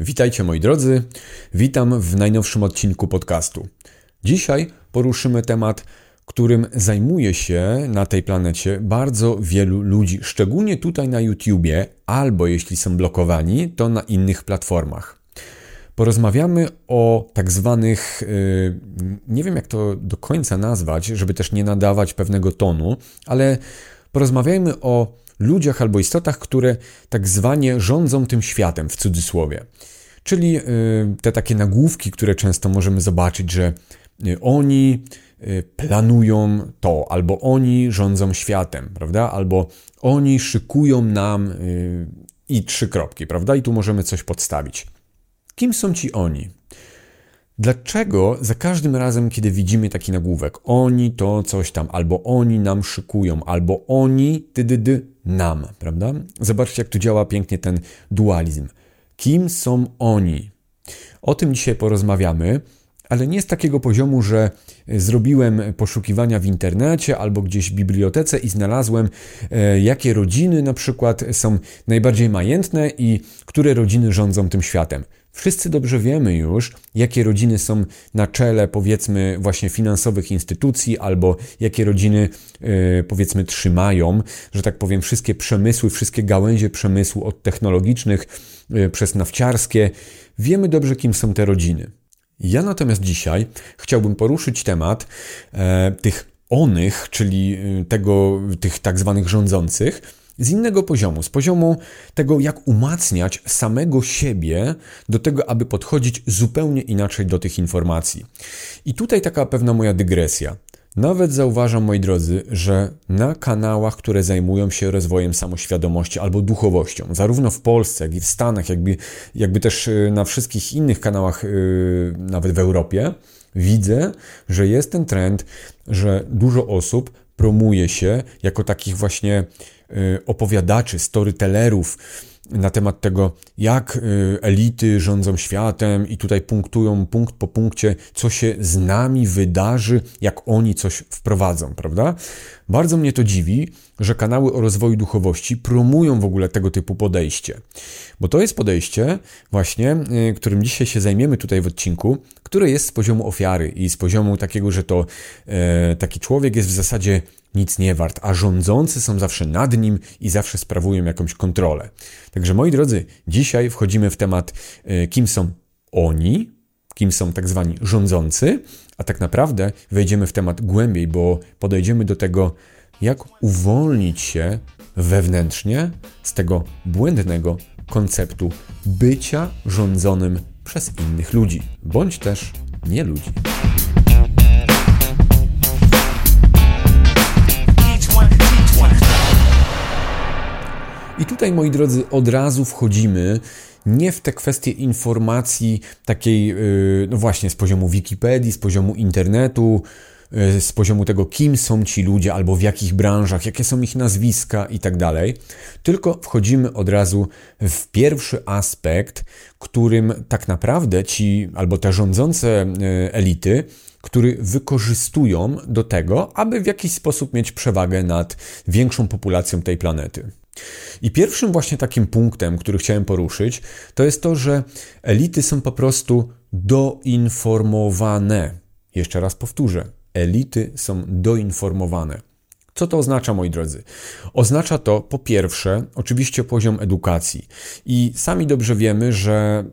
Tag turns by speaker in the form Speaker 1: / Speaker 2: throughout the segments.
Speaker 1: Witajcie moi drodzy, witam w najnowszym odcinku podcastu. Dzisiaj poruszymy temat, którym zajmuje się na tej planecie bardzo wielu ludzi, szczególnie tutaj na YouTubie, albo jeśli są blokowani, to na innych platformach. Porozmawiamy o tak zwanych, y, nie wiem jak to do końca nazwać, żeby też nie nadawać pewnego tonu, ale porozmawiajmy o ludziach albo istotach, które tak zwanie rządzą tym światem w cudzysłowie. Czyli y, te takie nagłówki, które często możemy zobaczyć, że y, oni y, planują to, albo oni rządzą światem, prawda? Albo oni szykują nam i trzy kropki, prawda? I tu możemy coś podstawić. Kim są ci oni? Dlaczego za każdym razem, kiedy widzimy taki nagłówek, oni to coś tam, albo oni nam szykują, albo oni ty, ty, ty nam, prawda? Zobaczcie, jak tu działa pięknie ten dualizm. Kim są oni? O tym dzisiaj porozmawiamy, ale nie z takiego poziomu, że zrobiłem poszukiwania w internecie albo gdzieś w bibliotece i znalazłem, e, jakie rodziny na przykład są najbardziej majętne i które rodziny rządzą tym światem. Wszyscy dobrze wiemy już, jakie rodziny są na czele, powiedzmy, właśnie finansowych instytucji, albo jakie rodziny, e, powiedzmy, trzymają, że tak powiem, wszystkie przemysły, wszystkie gałęzie przemysłu, od technologicznych e, przez nafciarskie. Wiemy dobrze, kim są te rodziny. Ja natomiast dzisiaj chciałbym poruszyć temat e, tych onych, czyli tego, tych tak zwanych rządzących, z innego poziomu, z poziomu tego, jak umacniać samego siebie do tego, aby podchodzić zupełnie inaczej do tych informacji. I tutaj taka pewna moja dygresja. Nawet zauważam, moi drodzy, że na kanałach, które zajmują się rozwojem samoświadomości albo duchowością, zarówno w Polsce, jak i w Stanach, jakby, jakby też y, na wszystkich innych kanałach, yy, nawet w Europie, widzę, że jest ten trend, że dużo osób promuje się jako takich właśnie Y, opowiadaczy, storytellerów na temat tego, jak y, elity rządzą światem i tutaj punktują punkt po punkcie, co się z nami wydarzy, jak oni coś wprowadzą, prawda? Bardzo mnie to dziwi, że kanały o rozwoju duchowości promują w ogóle tego typu podejście. Bo to jest podejście właśnie, y, którym dzisiaj się zajmiemy tutaj w odcinku, które jest z poziomu ofiary i z poziomu takiego, że to e, taki człowiek jest w zasadzie nic nie wart, a rządzący są zawsze nad nim i zawsze sprawują jakąś kontrolę. Także moi drodzy, dzisiaj wchodzimy w temat, e, kim są oni, kim są tak zwani rządzący, a tak naprawdę wejdziemy w temat głębiej, bo podejdziemy do tego, jak uwolnić się wewnętrznie z tego błędnego konceptu bycia rządzonym przez innych ludzi, bądź też nie ludzi. I tutaj, moi drodzy, od razu wchodzimy nie w te kwestie informacji takiej, yy, no właśnie, z poziomu Wikipedii, z poziomu internetu, yy, z poziomu tego, kim są ci ludzie, albo w jakich branżach, jakie są ich nazwiska i tak dalej, tylko wchodzimy od razu w pierwszy aspekt, którym tak naprawdę ci, albo te rządzące yy, elity, który wykorzystują do tego, aby w jakiś sposób mieć przewagę nad większą populacją tej planety. I pierwszym właśnie takim punktem, który chciałem poruszyć, to jest to, że elity są po prostu doinformowane. Jeszcze raz powtórzę, elity są doinformowane. Co to oznacza, moi drodzy? Oznacza to po pierwsze, oczywiście poziom edukacji. I sami dobrze wiemy, że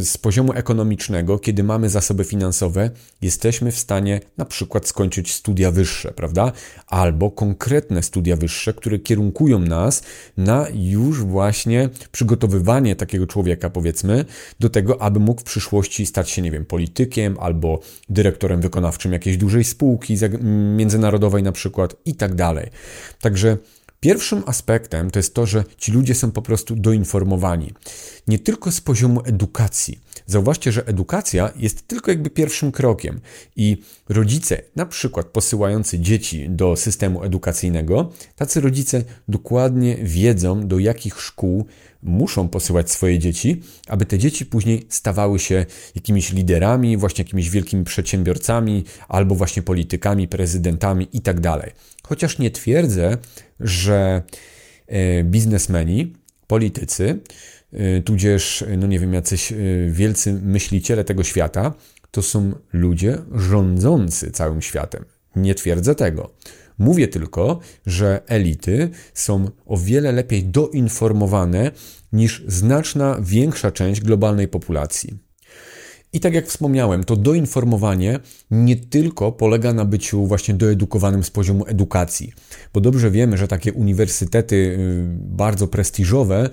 Speaker 1: z poziomu ekonomicznego, kiedy mamy zasoby finansowe, jesteśmy w stanie na przykład skończyć studia wyższe, prawda? Albo konkretne studia wyższe, które kierunkują nas na już właśnie przygotowywanie takiego człowieka, powiedzmy, do tego, aby mógł w przyszłości stać się, nie wiem, politykiem albo dyrektorem wykonawczym jakiejś dużej spółki międzynarodowej na przykład i tak dalej dalej. Także Pierwszym aspektem to jest to, że ci ludzie są po prostu doinformowani. Nie tylko z poziomu edukacji. Zauważcie, że edukacja jest tylko jakby pierwszym krokiem i rodzice, na przykład posyłający dzieci do systemu edukacyjnego, tacy rodzice dokładnie wiedzą, do jakich szkół muszą posyłać swoje dzieci, aby te dzieci później stawały się jakimiś liderami, właśnie jakimiś wielkimi przedsiębiorcami, albo właśnie politykami, prezydentami itd. Tak Chociaż nie twierdzę, że e, biznesmeni, politycy tudzież, no nie wiem, jacyś wielcy myśliciele tego świata, to są ludzie rządzący całym światem. Nie twierdzę tego. Mówię tylko, że elity są o wiele lepiej doinformowane niż znaczna większa część globalnej populacji. I tak jak wspomniałem, to doinformowanie nie tylko polega na byciu właśnie doedukowanym z poziomu edukacji, bo dobrze wiemy, że takie uniwersytety y, bardzo prestiżowe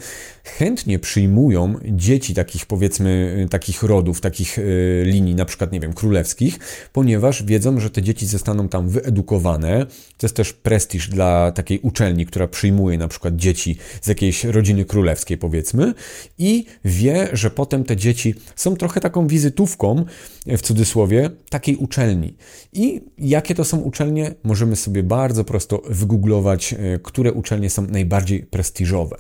Speaker 1: chętnie przyjmują dzieci takich powiedzmy, y, takich rodów, takich y, linii, na przykład, nie wiem, królewskich, ponieważ wiedzą, że te dzieci zostaną tam wyedukowane. To jest też prestiż dla takiej uczelni, która przyjmuje na przykład dzieci z jakiejś rodziny królewskiej, powiedzmy, i wie, że potem te dzieci są trochę taką wizytówką, w cudzysłowie, takiej uczelni. I jakie to są uczelnie, możemy sobie bardzo prosto wygooglować, e, które uczelnie są najbardziej prestiżowe.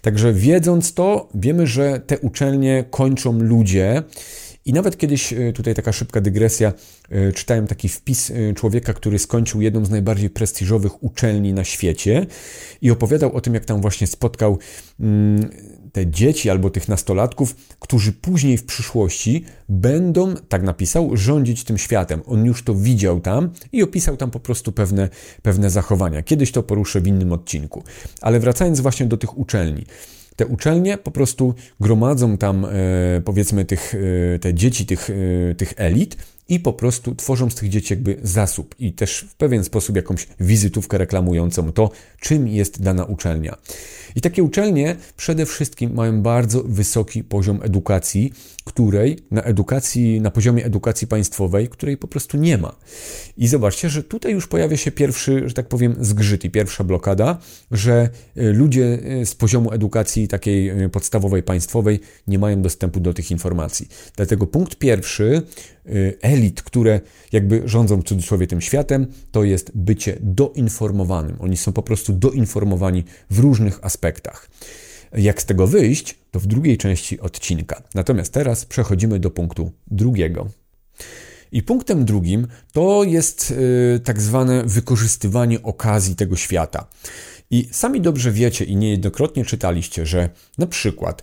Speaker 1: Także wiedząc to, wiemy, że te uczelnie kończą ludzie. I nawet kiedyś, e, tutaj taka szybka dygresja, e, czytałem taki wpis człowieka, który skończył jedną z najbardziej prestiżowych uczelni na świecie i opowiadał o tym, jak tam właśnie spotkał mm, te dzieci albo tych nastolatków, którzy później w przyszłości będą, tak napisał, rządzić tym światem. On już to widział tam i opisał tam po prostu pewne, pewne zachowania. Kiedyś to poruszę w innym odcinku. Ale wracając właśnie do tych uczelni. Te uczelnie po prostu gromadzą tam, e, powiedzmy, tych, e, te dzieci tych, e, tych elit i po prostu tworzą z tych dzieci jakby zasób i też w pewien sposób jakąś wizytówkę reklamującą to, czym jest dana uczelnia. I takie uczelnie przede wszystkim mają bardzo wysoki poziom edukacji, której na edukacji, na poziomie edukacji państwowej, której po prostu nie ma. I zobaczcie, że tutaj już pojawia się pierwszy, że tak powiem, zgrzyt i pierwsza blokada, że e, ludzie e, z poziomu edukacji takiej e, podstawowej, państwowej nie mają dostępu do tych informacji. Dlatego punkt pierwszy elit, które jakby rządzą w cudzysłowie tym światem, to jest bycie doinformowanym. Oni są po prostu doinformowani w różnych aspektach. Jak z tego wyjść, to w drugiej części odcinka. Natomiast teraz przechodzimy do punktu drugiego. I punktem drugim to jest yy, tak zwane wykorzystywanie okazji tego świata. I sami dobrze wiecie i niejednokrotnie czytaliście, że na przykład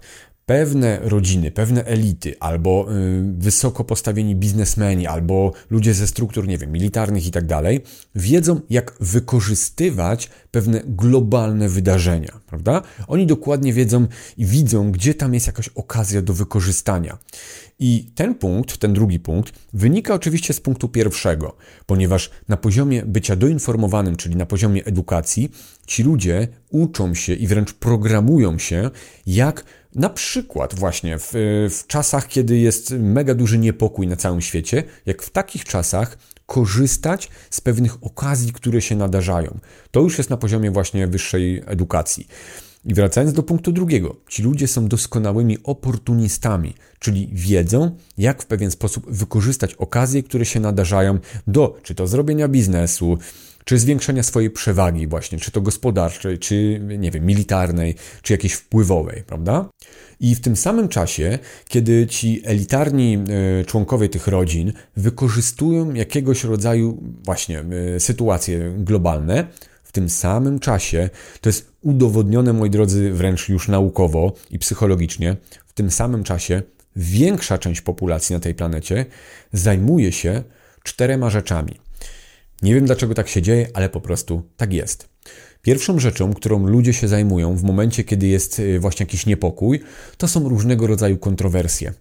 Speaker 1: pewne rodziny, pewne elity, albo y, wysoko postawieni biznesmeni, albo ludzie ze struktur, nie wiem, militarnych i tak dalej, wiedzą, jak wykorzystywać pewne globalne wydarzenia, prawda? Oni dokładnie wiedzą i widzą, gdzie tam jest jakaś okazja do wykorzystania. I ten punkt, ten drugi punkt, wynika oczywiście z punktu pierwszego, ponieważ na poziomie bycia doinformowanym, czyli na poziomie edukacji, ci ludzie uczą się i wręcz programują się, jak na przykład właśnie w, w czasach, kiedy jest mega duży niepokój na całym świecie, jak w takich czasach korzystać z pewnych okazji, które się nadarzają. To już jest na poziomie właśnie wyższej edukacji. I wracając do punktu drugiego, ci ludzie są doskonałymi oportunistami, czyli wiedzą, jak w pewien sposób wykorzystać okazje, które się nadarzają do czy to zrobienia biznesu, czy zwiększenia swojej przewagi właśnie, czy to gospodarczej, czy nie wiem, militarnej, czy jakiejś wpływowej, prawda? I w tym samym czasie, kiedy ci elitarni e, członkowie tych rodzin wykorzystują jakiegoś rodzaju właśnie e, sytuacje globalne, w tym samym czasie, to jest udowodnione, moi drodzy, wręcz już naukowo i psychologicznie, w tym samym czasie większa część populacji na tej planecie zajmuje się czterema rzeczami. Nie wiem dlaczego tak się dzieje, ale po prostu tak jest. Pierwszą rzeczą, którą ludzie się zajmują w momencie, kiedy jest y, właśnie jakiś niepokój, to są różnego rodzaju kontrowersje.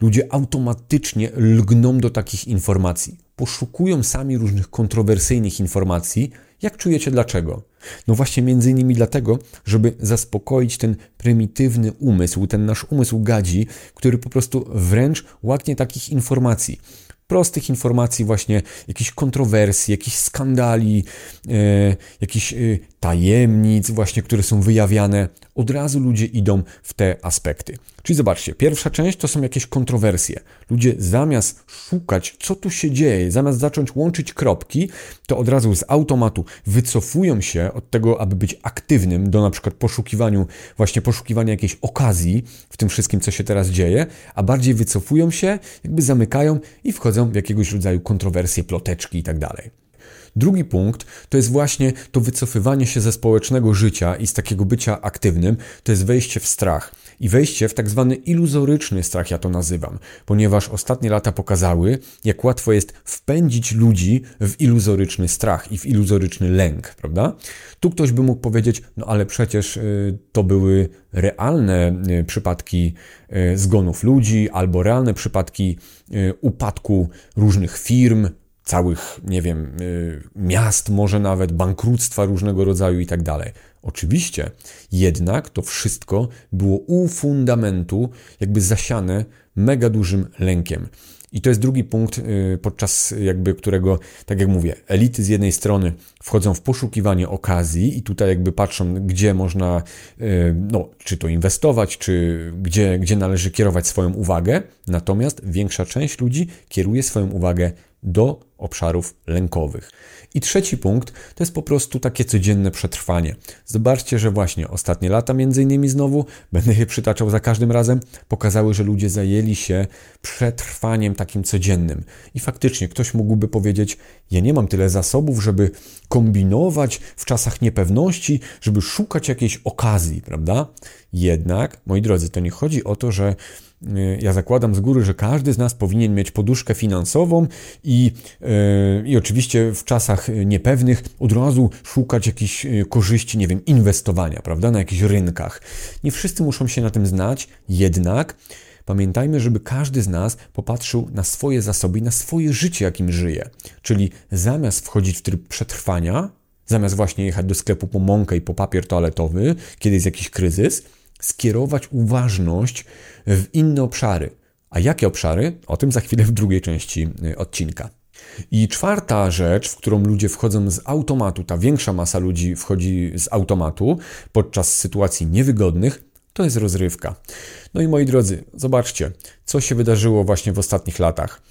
Speaker 1: Ludzie automatycznie lgną do takich informacji, poszukują sami różnych kontrowersyjnych informacji. Jak czujecie dlaczego? No właśnie między innymi dlatego, żeby zaspokoić ten prymitywny umysł, ten nasz umysł gadzi, który po prostu wręcz łaknie takich informacji prostych informacji, właśnie jakichś kontrowersji, jakichś skandali, e, jakichś e, tajemnic, właśnie, które są wyjawiane. Od razu ludzie idą w te aspekty. Czyli zobaczcie, pierwsza część to są jakieś kontrowersje. Ludzie zamiast szukać, co tu się dzieje, zamiast zacząć łączyć kropki, to od razu z automatu wycofują się od tego, aby być aktywnym do na przykład poszukiwaniu, właśnie poszukiwania jakiejś okazji w tym wszystkim, co się teraz dzieje, a bardziej wycofują się, jakby zamykają i wchodzą w jakiegoś rodzaju kontrowersje, ploteczki i tak. Drugi punkt to jest właśnie to wycofywanie się ze społecznego życia i z takiego bycia aktywnym, to jest wejście w strach. i wejście w tak zwany iluzoryczny strach, ja to nazywam, ponieważ ostatnie lata pokazały, jak łatwo jest wpędzić ludzi w iluzoryczny strach i w iluzoryczny lęk, prawda? Tu ktoś by mógł powiedzieć, no ale przecież y, to były realne y, przypadki y, zgonów ludzi albo realne przypadki upadku różnych firm, całych, nie wiem, miast, może nawet bankructwa różnego rodzaju i tak dalej. Oczywiście, jednak to wszystko było u fundamentu, jakby zasiane mega dużym lękiem. I to jest drugi punkt, y, podczas jakby którego, tak jak mówię, elity z jednej strony wchodzą w poszukiwanie okazji i tutaj jakby patrzą, gdzie można, y, no, czy to inwestować, czy gdzie, gdzie należy kierować swoją uwagę. Natomiast większa część ludzi kieruje swoją uwagę do obszarów lękowych. I trzeci punkt to jest po prostu takie codzienne przetrwanie. Zobaczcie, że właśnie ostatnie lata, między innymi znowu, będę je przytaczał za każdym razem, pokazały, że ludzie zajęli się przetrwaniem takim codziennym. I faktycznie ktoś mógłby powiedzieć: Ja nie mam tyle zasobów, żeby kombinować w czasach niepewności, żeby szukać jakiejś okazji, prawda? Jednak, moi drodzy, to nie chodzi o to, że ja zakładam z góry, że każdy z nas powinien mieć poduszkę finansową i, yy, i oczywiście w czasach niepewnych od razu szukać jakichś e, korzyści, nie wiem, inwestowania, prawda, na jakichś rynkach. Nie wszyscy muszą się na tym znać, jednak pamiętajmy, żeby każdy z nas popatrzył na swoje zasoby na swoje życie, jakim żyje. Czyli zamiast wchodzić w tryb przetrwania, zamiast właśnie jechać do sklepu po mąkę i po papier toaletowy, kiedy jest jakiś kryzys, skierować uważność w inne obszary. A jakie obszary? O tym za chwilę w drugiej części y, odcinka. I czwarta rzecz, w którą ludzie wchodzą z automatu, ta większa masa ludzi wchodzi z automatu podczas sytuacji niewygodnych, to jest rozrywka. No i moi drodzy, zobaczcie, co się wydarzyło właśnie w ostatnich latach.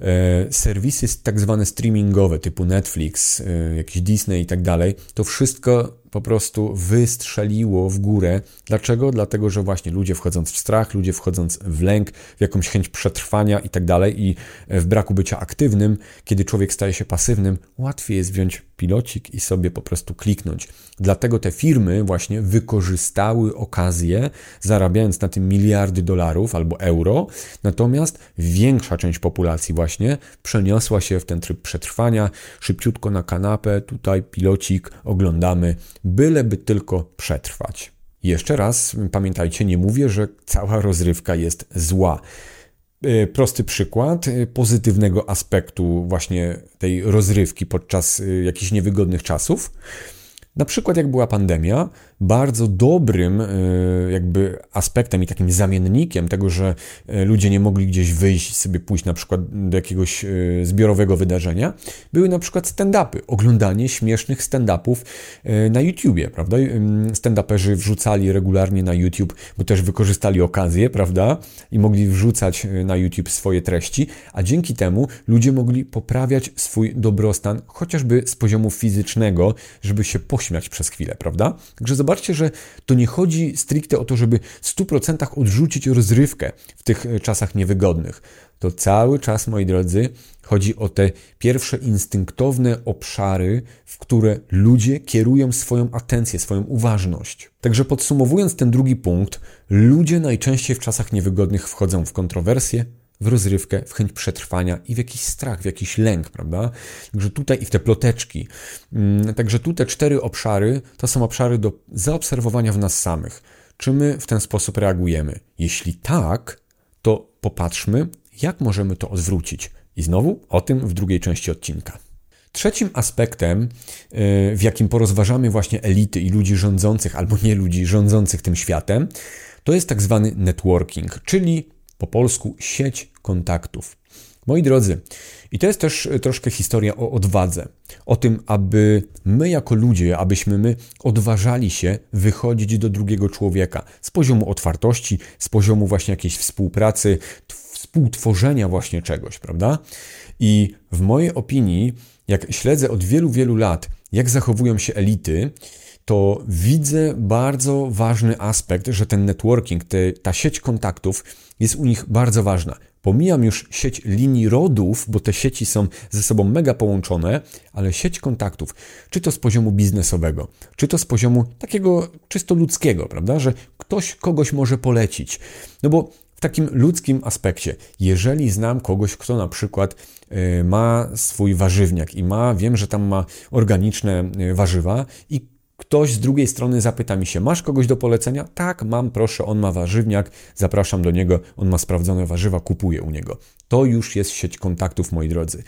Speaker 1: E, serwisy tak zwane streamingowe typu Netflix, e, jakiś Disney i tak dalej, to wszystko po prostu wystrzeliło w górę. Dlaczego? Dlatego, że właśnie ludzie wchodząc w strach, ludzie wchodząc w lęk, w jakąś chęć przetrwania i tak dalej, i w braku bycia aktywnym, kiedy człowiek staje się pasywnym, łatwiej jest wziąć pilocik i sobie po prostu kliknąć. Dlatego te firmy właśnie wykorzystały okazję, zarabiając na tym miliardy dolarów albo euro, natomiast większa część populacji właśnie przeniosła się w ten tryb przetrwania, szybciutko na kanapę, tutaj pilocik, oglądamy, byleby tylko przetrwać. Jeszcze raz pamiętajcie, nie mówię, że cała rozrywka jest zła. E, prosty przykład e, pozytywnego aspektu właśnie tej rozrywki podczas e, jakichś niewygodnych czasów. Na przykład jak była pandemia, bardzo dobrym e, jakby aspektem i takim zamiennikiem tego, że e, ludzie nie mogli gdzieś wyjść, sobie pójść na przykład do jakiegoś e, zbiorowego wydarzenia, były na przykład stand-upy, oglądanie śmiesznych stand-upów na YouTubie, prawda? Stand-uperzy wrzucali regularnie na YouTube, bo też wykorzystali okazję, prawda? I mogli wrzucać na YouTube swoje treści, a dzięki temu ludzie mogli poprawiać swój dobrostan, chociażby z poziomu fizycznego, żeby się pośmiać przez chwilę, prawda? Także zobaczcie, że to nie chodzi stricte o to, żeby w 100% odrzucić rozrywkę w tych e, czasach niewygodnych. To cały czas, moi drodzy, chodzi o te pierwsze instynktowne obszary, w które ludzie kierują swoją atencję, swoją uważność. Także podsumowując ten drugi punkt, ludzie najczęściej w czasach niewygodnych wchodzą w kontrowersje, w rozrywkę, w chęć przetrwania i w jakiś strach, w jakiś lęk, prawda? Także tutaj i w te ploteczki. Mm, także tu te cztery obszary to są obszary do zaobserwowania w nas samych. Czy my w ten sposób reagujemy? Jeśli tak, to popatrzmy, jak możemy to odwrócić. I znowu o tym w drugiej części odcinka. Trzecim aspektem, y, w jakim porozważamy właśnie elity i ludzi rządzących, albo nie ludzi rządzących tym światem, to jest tak zwany networking, czyli po polsku sieć kontaktów. Moi drodzy, i to jest też e, troszkę historia o odwadze. O tym, aby my jako ludzie, abyśmy my odważali się wychodzić do drugiego człowieka z poziomu otwartości, z poziomu właśnie jakiejś współpracy, współtworzenia właśnie czegoś, prawda? I w mojej opinii, jak śledzę od wielu, wielu lat, jak zachowują się elity, to widzę bardzo ważny aspekt, że ten networking, te, ta sieć kontaktów jest u nich bardzo ważna. Pomijam już sieć linii rodów, bo te sieci są ze sobą mega połączone, ale sieć kontaktów, czy to z poziomu biznesowego, czy to z poziomu takiego czysto ludzkiego, prawda, że ktoś kogoś może polecić. No bo w takim ludzkim aspekcie, jeżeli znam kogoś, kto na przykład y, ma swój warzywniak i ma, wiem, że tam ma organiczne y, warzywa i ktoś z drugiej strony zapyta mi się, masz kogoś do polecenia? Tak, mam, proszę, on ma warzywniak, zapraszam do niego, on ma sprawdzone warzywa, kupuję u niego. To już jest sieć kontaktów, moi drodzy.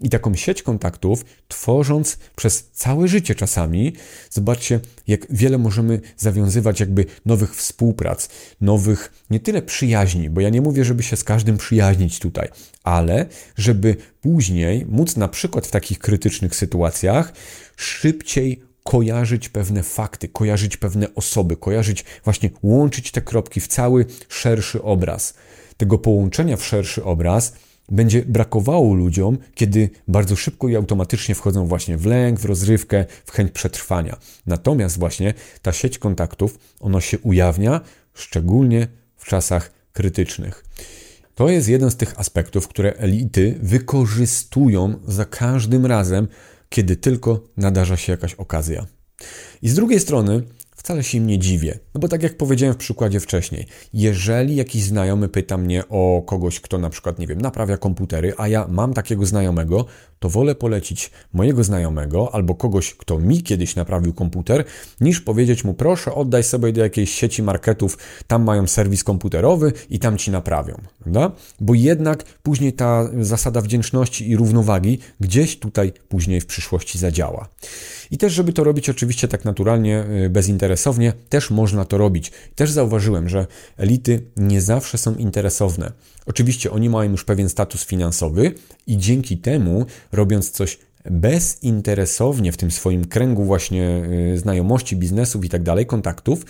Speaker 1: I taką sieć kontaktów, tworząc przez całe życie czasami, zobaczcie, jak wiele możemy zawiązywać jakby nowych współprac, nowych nie tyle przyjaźni, bo ja nie mówię, żeby się z każdym przyjaźnić tutaj, ale żeby później móc na przykład w takich krytycznych sytuacjach szybciej kojarzyć pewne fakty, kojarzyć pewne osoby, kojarzyć, właśnie łączyć te kropki w cały szerszy obraz. Tego połączenia w szerszy obraz będzie brakowało ludziom, kiedy bardzo szybko i automatycznie wchodzą właśnie w lęk, w rozrywkę, w chęć przetrwania. Natomiast właśnie ta sieć kontaktów, ona się ujawnia szczególnie w czasach krytycznych. To jest jeden z tych aspektów, które elity wykorzystują za każdym razem, kiedy tylko nadarza się jakaś okazja. I z drugiej strony, wcale się im nie dziwię. No bo tak jak powiedziałem w przykładzie wcześniej, jeżeli jakiś znajomy pyta mnie o kogoś, kto na przykład, nie wiem, naprawia komputery, a ja mam takiego znajomego, to wolę polecić mojego znajomego albo kogoś, kto mi kiedyś naprawił komputer, niż powiedzieć mu, proszę, oddaj sobie do jakiejś sieci marketów, tam mają serwis komputerowy i tam ci naprawią, prawda? Bo jednak później ta zasada wdzięczności i równowagi gdzieś tutaj później w przyszłości zadziała. I też, żeby to robić oczywiście tak naturalnie, y, bezinteresownie, też można to robić. Też zauważyłem, że elity nie zawsze są interesowne. Oczywiście oni mają już pewien status finansowy i dzięki temu, robiąc coś bezinteresownie w tym swoim kręgu właśnie y, znajomości, biznesów i tak dalej, kontaktów,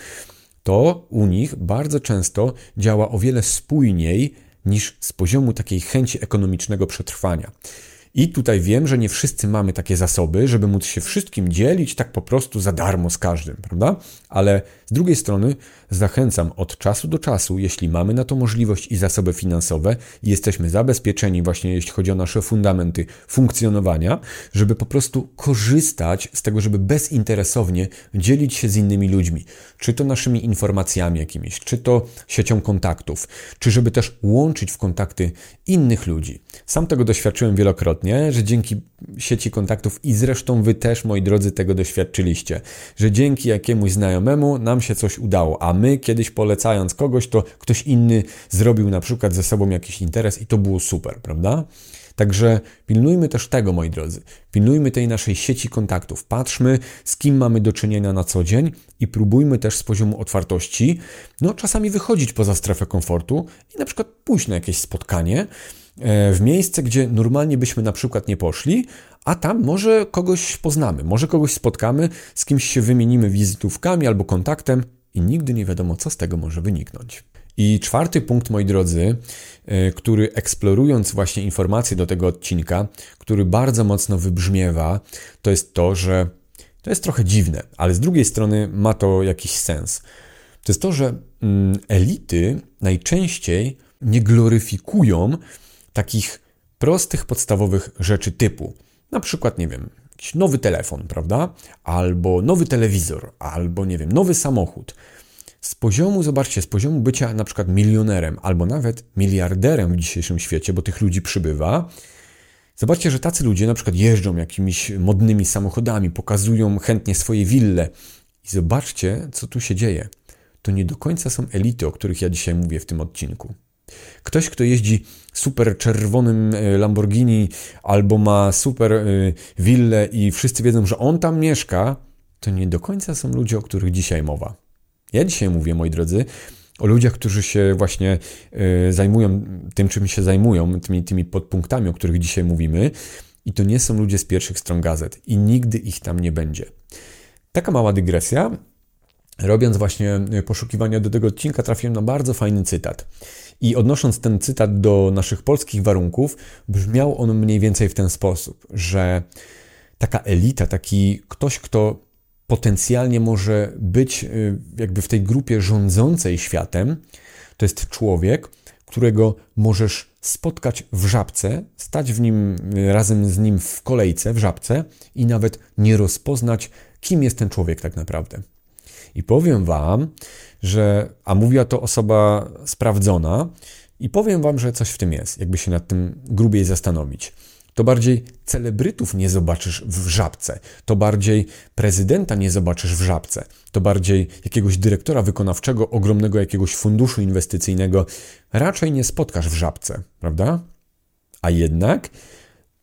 Speaker 1: to u nich bardzo często działa o wiele spójniej niż z poziomu takiej chęci ekonomicznego przetrwania. I tutaj wiem, że nie wszyscy mamy takie zasoby, żeby móc się wszystkim dzielić tak po prostu za darmo z każdym, prawda? Ale z drugiej strony zachęcam od czasu do czasu, jeśli mamy na to możliwość i zasoby finansowe i jesteśmy zabezpieczeni właśnie jeśli chodzi o nasze fundamenty funkcjonowania, żeby po prostu korzystać z tego, żeby bezinteresownie dzielić się z innymi ludźmi, czy to naszymi informacjami jakimiś, czy to siecią kontaktów, czy żeby też łączyć w kontakty innych ludzi. Sam tego doświadczyłem wielokrotnie, że dzięki sieci kontaktów i zresztą wy też, moi drodzy, tego doświadczyliście, że dzięki jakiemuś znajomemu nam się coś udało, a my kiedyś polecając kogoś, to ktoś inny zrobił na przykład ze sobą jakiś interes i to było super, prawda? Także pilnujmy też tego, moi drodzy. Pilnujmy tej naszej sieci kontaktów. Patrzmy, z kim mamy do czynienia na co dzień i próbujmy też z poziomu otwartości, no czasami wychodzić poza strefę komfortu i na przykład pójść na jakieś spotkanie, w miejsce, gdzie normalnie byśmy na przykład nie poszli, a tam może kogoś poznamy, może kogoś spotkamy, z kimś się wymienimy wizytówkami albo kontaktem i nigdy nie wiadomo, co z tego może wyniknąć. I czwarty punkt, moi drodzy, e, który eksplorując właśnie informacje do tego odcinka, który bardzo mocno wybrzmiewa, to jest to, że to jest trochę dziwne, ale z drugiej strony ma to jakiś sens. To jest to, że mm, elity najczęściej nie gloryfikują takich prostych, podstawowych rzeczy typu na przykład, nie wiem, jakiś nowy telefon, prawda? Albo nowy telewizor, albo nie wiem, nowy samochód. Z poziomu, zobaczcie, z poziomu bycia na przykład milionerem, albo nawet miliarderem w dzisiejszym świecie, bo tych ludzi przybywa, Zobaczcie, że tacy ludzie na przykład jeżdżą jakimiś modnymi samochodami, pokazują chętnie swoje wille. I zobaczcie, co tu się dzieje. To nie do końca są elity, o których ja dzisiaj mówię w tym odcinku. Ktoś, kto jeździ super czerwonym e, Lamborghini albo ma super e, willę i wszyscy wiedzą, że on tam mieszka, to nie do końca są ludzie, o których dzisiaj mowa. Ja dzisiaj mówię, moi drodzy, o ludziach, którzy się właśnie e, zajmują tym, czym się zajmują, tymi, tymi podpunktami, o których dzisiaj mówimy. I to nie są ludzie z pierwszych stron gazet i nigdy ich tam nie będzie. Taka mała dygresja. Robiąc właśnie poszukiwania do tego odcinka, trafiłem na bardzo fajny cytat. I odnosząc ten cytat do naszych polskich warunków, brzmiał on mniej więcej w ten sposób, że taka elita, taki ktoś, kto potencjalnie może być y, jakby w tej grupie rządzącej światem, to jest człowiek, którego możesz spotkać w żabce, stać w nim y, razem z nim w kolejce w żabce i nawet nie rozpoznać, kim jest ten człowiek tak naprawdę. I powiem Wam, że, a mówiła to osoba sprawdzona, i powiem Wam, że coś w tym jest, jakby się nad tym grubiej zastanowić. To bardziej celebrytów nie zobaczysz w żabce, to bardziej prezydenta nie zobaczysz w żabce, to bardziej jakiegoś dyrektora wykonawczego ogromnego jakiegoś funduszu inwestycyjnego raczej nie spotkasz w żabce, prawda? A jednak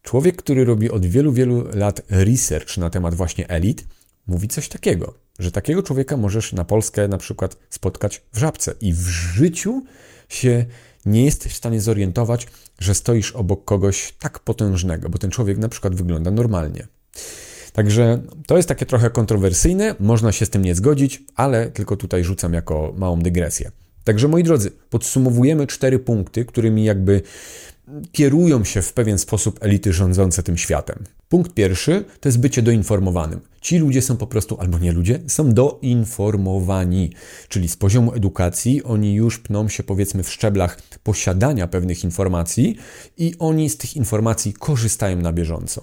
Speaker 1: człowiek, który robi od wielu, wielu lat research na temat właśnie elit, mówi coś takiego, że takiego człowieka możesz na Polskę na przykład spotkać w żabce i w życiu się nie jesteś w stanie zorientować, że stoisz obok kogoś tak potężnego, bo ten człowiek na przykład wygląda normalnie. Także to jest takie trochę kontrowersyjne, można się z tym nie zgodzić, ale tylko tutaj rzucam jako małą dygresję. Także moi drodzy, podsumowujemy cztery punkty, którymi jakby kierują się w pewien sposób elity rządzące tym światem. Punkt pierwszy to jest bycie doinformowanym. Ci ludzie są po prostu, albo nie ludzie, są doinformowani, czyli z poziomu edukacji oni już pną się powiedzmy w szczeblach posiadania pewnych informacji i oni z tych informacji korzystają na bieżąco.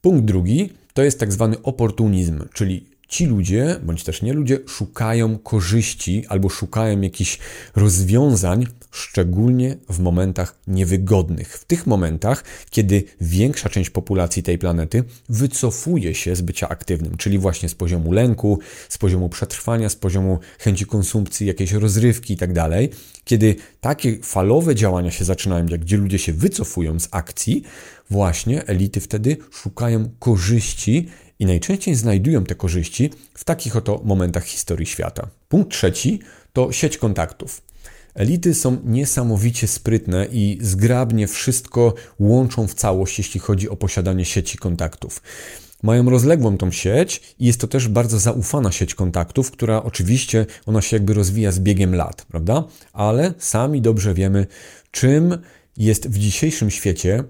Speaker 1: Punkt drugi to jest tak zwany oportunizm, czyli ci ludzie, bądź też nie ludzie, szukają korzyści albo szukają jakichś rozwiązań, szczególnie w momentach niewygodnych. W tych momentach, kiedy większa część populacji tej planety wycofuje się z bycia aktywnym, czyli właśnie z poziomu lęku, z poziomu przetrwania, z poziomu chęci konsumpcji, jakiejś rozrywki itd. Tak kiedy takie falowe działania się zaczynają, gdzie ludzie się wycofują z akcji, właśnie elity wtedy szukają korzyści i najczęściej znajdują te korzyści w takich oto momentach historii świata. Punkt trzeci to sieć kontaktów. Elity są niesamowicie sprytne i zgrabnie wszystko łączą w całość, jeśli chodzi o posiadanie sieci kontaktów. Mają rozległą tą sieć i jest to też bardzo zaufana sieć kontaktów, która oczywiście ona się jakby rozwija z biegiem lat, prawda? Ale sami dobrze wiemy, czym jest w dzisiejszym świecie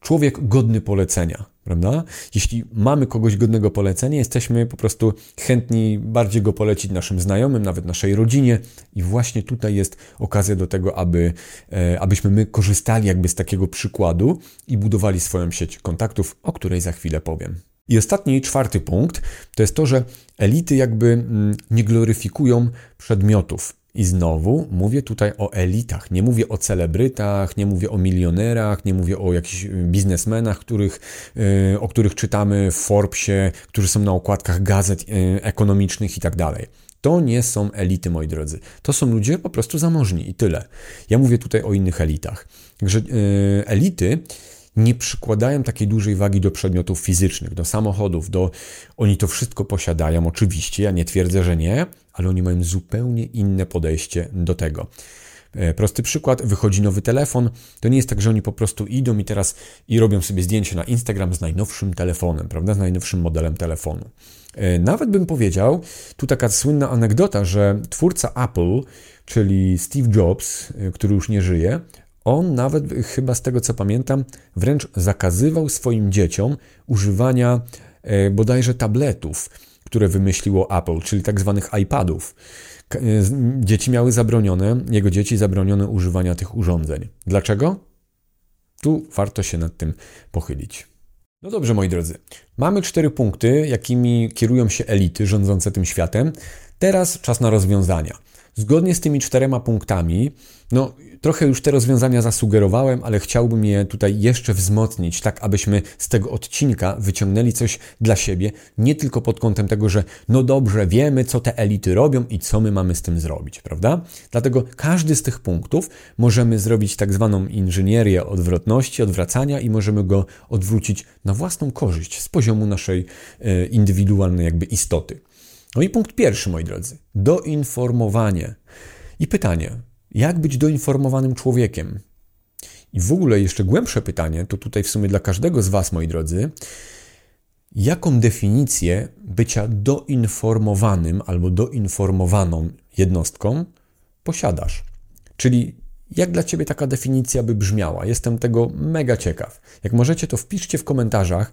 Speaker 1: człowiek godny polecenia, prawda? Jeśli mamy kogoś godnego polecenia, jesteśmy po prostu chętni bardziej go polecić naszym znajomym, nawet naszej rodzinie i właśnie tutaj jest okazja do tego, aby, e, abyśmy my korzystali jakby z takiego przykładu i budowali swoją sieć kontaktów, o której za chwilę powiem. I ostatni, czwarty punkt, to jest to, że elity jakby mm, nie gloryfikują przedmiotów. I znowu mówię tutaj o elitach. Nie mówię o celebrytach, nie mówię o milionerach, nie mówię o jakichś biznesmenach, których, y, o których czytamy w Forbesie, którzy są na okładkach gazet y, ekonomicznych i tak dalej. To nie są elity, moi drodzy. To są ludzie po prostu zamożni i tyle. Ja mówię tutaj o innych elitach. Także y, elity nie przykładają takiej dużej wagi do przedmiotów fizycznych, do samochodów, do... Oni to wszystko posiadają, oczywiście, ja nie twierdzę, że nie, ale oni mają zupełnie inne podejście do tego. E, prosty przykład, wychodzi nowy telefon, to nie jest tak, że oni po prostu idą i teraz i robią sobie zdjęcie na Instagram z najnowszym telefonem, prawda, z najnowszym modelem telefonu. E, nawet bym powiedział, tu taka słynna anegdota, że twórca Apple, czyli Steve Jobs, e, który już nie żyje, on nawet, chyba z tego co pamiętam, wręcz zakazywał swoim dzieciom używania bodajże tabletów, które wymyśliło Apple, czyli tak zwanych iPadów. E, dzieci miały zabronione, jego dzieci zabronione używania tych urządzeń. Dlaczego? Tu warto się nad tym pochylić. No dobrze, moi drodzy. Mamy cztery punkty, jakimi kierują się elity rządzące tym światem. Teraz czas na rozwiązania. Zgodnie z tymi czterema punktami, no trochę już te rozwiązania zasugerowałem, ale chciałbym je tutaj jeszcze wzmocnić, tak abyśmy z tego odcinka wyciągnęli coś dla siebie, nie tylko pod kątem tego, że no dobrze, wiemy co te elity robią i co my mamy z tym zrobić, prawda? Dlatego każdy z tych punktów możemy zrobić tak zwaną inżynierię odwrotności, odwracania i możemy go odwrócić na własną korzyść z poziomu naszej e, indywidualnej jakby istoty. No i punkt pierwszy, moi drodzy. Doinformowanie. I pytanie, jak być doinformowanym człowiekiem? I w ogóle jeszcze głębsze pytanie, to tutaj w sumie dla każdego z Was, moi drodzy, jaką definicję bycia doinformowanym albo doinformowaną jednostką posiadasz? Czyli jak dla Ciebie taka definicja by brzmiała? Jestem tego mega ciekaw. Jak możecie, to wpiszcie w komentarzach,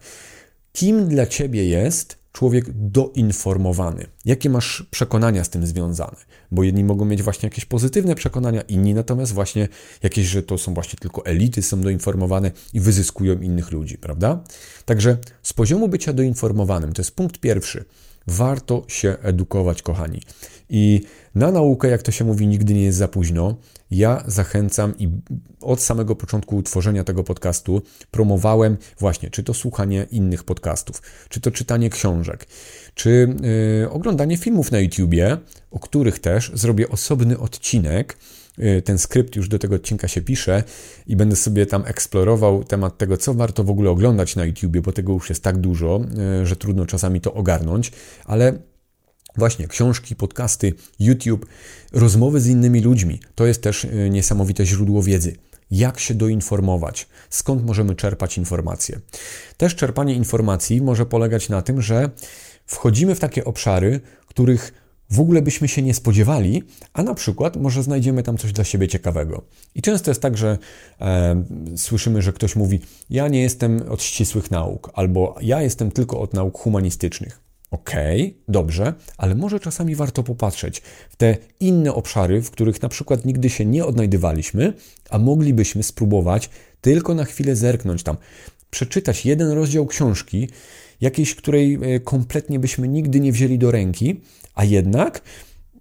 Speaker 1: kim dla Ciebie jest człowiek doinformowany. Jakie masz przekonania z tym związane? Bo jedni mogą mieć właśnie jakieś pozytywne przekonania, inni natomiast właśnie jakieś, że to są właśnie tylko elity, są doinformowane i wyzyskują innych ludzi, prawda? Także z poziomu bycia doinformowanym, to jest punkt pierwszy. Warto się edukować, kochani. I na naukę, jak to się mówi, nigdy nie jest za późno. Ja zachęcam i od samego początku tworzenia tego podcastu promowałem właśnie, czy to słuchanie innych podcastów, czy to czytanie książek, czy yy, oglądanie filmów na YouTubie, o których też zrobię osobny odcinek. Yy, ten skrypt już do tego odcinka się pisze i będę sobie tam eksplorował temat tego, co warto w ogóle oglądać na YouTubie, bo tego już jest tak dużo, yy, że trudno czasami to ogarnąć, ale Właśnie książki, podcasty, YouTube, rozmowy z innymi ludźmi to jest też e, niesamowite źródło wiedzy. Jak się doinformować? Skąd możemy czerpać informacje? Też czerpanie informacji może polegać na tym, że wchodzimy w takie obszary, których w ogóle byśmy się nie spodziewali, a na przykład może znajdziemy tam coś dla siebie ciekawego. I często jest tak, że e, słyszymy, że ktoś mówi: Ja nie jestem od ścisłych nauk, albo ja jestem tylko od nauk humanistycznych. Okej, okay, dobrze, ale może czasami warto popatrzeć w te inne obszary, w których na przykład nigdy się nie odnajdywaliśmy, a moglibyśmy spróbować tylko na chwilę zerknąć tam, przeczytać jeden rozdział książki, jakiejś, której e, kompletnie byśmy nigdy nie wzięli do ręki, a jednak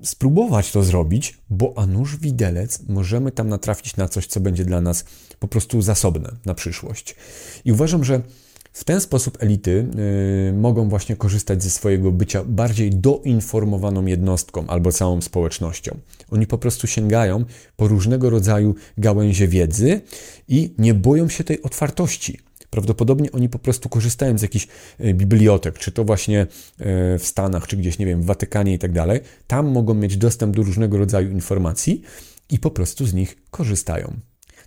Speaker 1: spróbować to zrobić, bo a nuż widelec możemy tam natrafić na coś, co będzie dla nas po prostu zasobne na przyszłość. I uważam, że w ten sposób elity y, mogą właśnie korzystać ze swojego bycia bardziej doinformowaną jednostką albo całą społecznością. Oni po prostu sięgają po różnego rodzaju gałęzie wiedzy i nie boją się tej otwartości. Prawdopodobnie oni po prostu korzystają z jakichś y, bibliotek, czy to właśnie y, w Stanach, czy gdzieś, nie wiem, w Watykanie i tak dalej. Tam mogą mieć dostęp do różnego rodzaju informacji i po prostu z nich korzystają.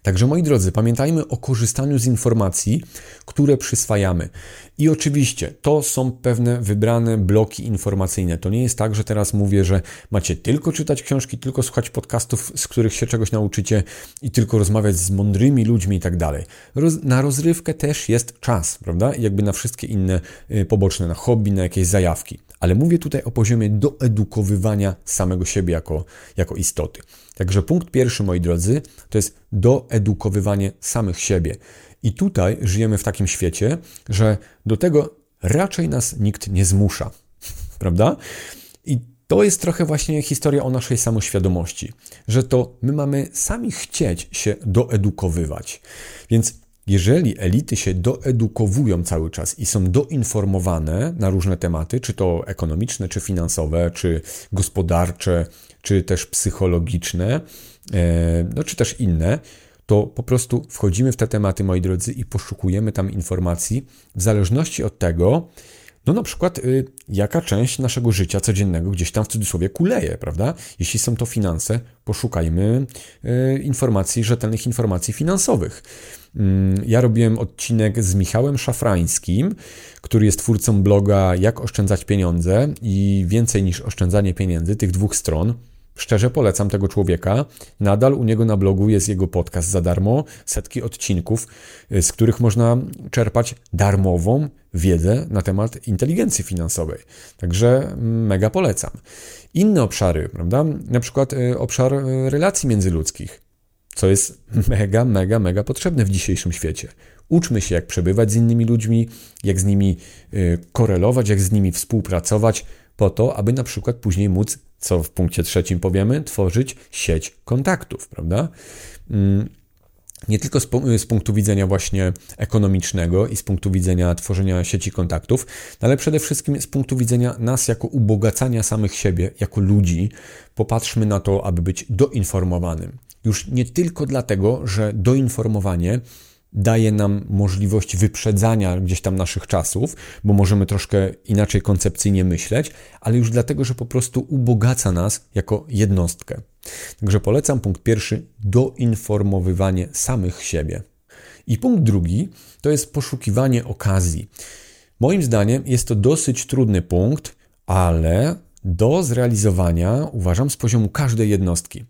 Speaker 1: Także moi drodzy, pamiętajmy o korzystaniu z informacji, które przyswajamy. I oczywiście to są pewne wybrane bloki informacyjne. To nie jest tak, że teraz mówię, że macie tylko czytać książki, tylko słuchać podcastów, z których się czegoś nauczycie i tylko rozmawiać z mądrymi ludźmi i tak dalej. Na rozrywkę też jest czas, prawda? Jakby na wszystkie inne y, poboczne, na hobby, na jakieś zajawki. Ale mówię tutaj o poziomie doedukowywania samego siebie jako, jako istoty. Także punkt pierwszy, moi drodzy, to jest doedukowywanie samych siebie. I tutaj żyjemy w takim świecie, że do tego raczej nas nikt nie zmusza, prawda? I to jest trochę właśnie historia o naszej samoświadomości, że to my mamy sami chcieć się doedukowywać. Więc jeżeli elity się doedukowują cały czas i są doinformowane na różne tematy, czy to ekonomiczne, czy finansowe, czy gospodarcze, czy też psychologiczne, e, no czy też inne, to po prostu wchodzimy w te tematy, moi drodzy, i poszukujemy tam informacji w zależności od tego, no na przykład, y, jaka część naszego życia codziennego gdzieś tam w cudzysłowie kuleje, prawda? Jeśli są to finanse, poszukajmy y, informacji, rzetelnych informacji finansowych. Mm, ja robiłem odcinek z Michałem Szafrańskim, który jest twórcą bloga Jak oszczędzać pieniądze i więcej niż oszczędzanie pieniędzy, tych dwóch stron. Szczerze polecam tego człowieka. Nadal u niego na blogu jest jego podcast za darmo, setki odcinków, y, z których można czerpać darmową wiedzę na temat inteligencji finansowej. Także mega polecam. Inne obszary, prawda? Na przykład y, obszar y, relacji międzyludzkich, co jest mega, mega, mega potrzebne w dzisiejszym świecie. Uczmy się, jak przebywać z innymi ludźmi, jak z nimi korelować, jak z nimi współpracować, po to, aby na przykład później móc co w punkcie trzecim powiemy, tworzyć sieć kontaktów, prawda? Mm, nie tylko z, punktu widzenia właśnie ekonomicznego i z punktu widzenia tworzenia sieci kontaktów, ale przede wszystkim z punktu widzenia nas jako ubogacania samych siebie, jako ludzi. Popatrzmy na to, aby być doinformowanym. Już nie tylko dlatego, że doinformowanie daje nam możliwość wyprzedzania gdzieś tam naszych czasów, bo możemy troszkę inaczej koncepcyjnie myśleć, ale już dlatego, że po prostu ubogaca nas jako jednostkę. Także polecam punkt pierwszy doinformowywanie samych siebie. I punkt drugi to jest poszukiwanie okazji. Moim zdaniem jest to dosyć trudny punkt, ale do zrealizowania uważam z poziomu każdej jednostki.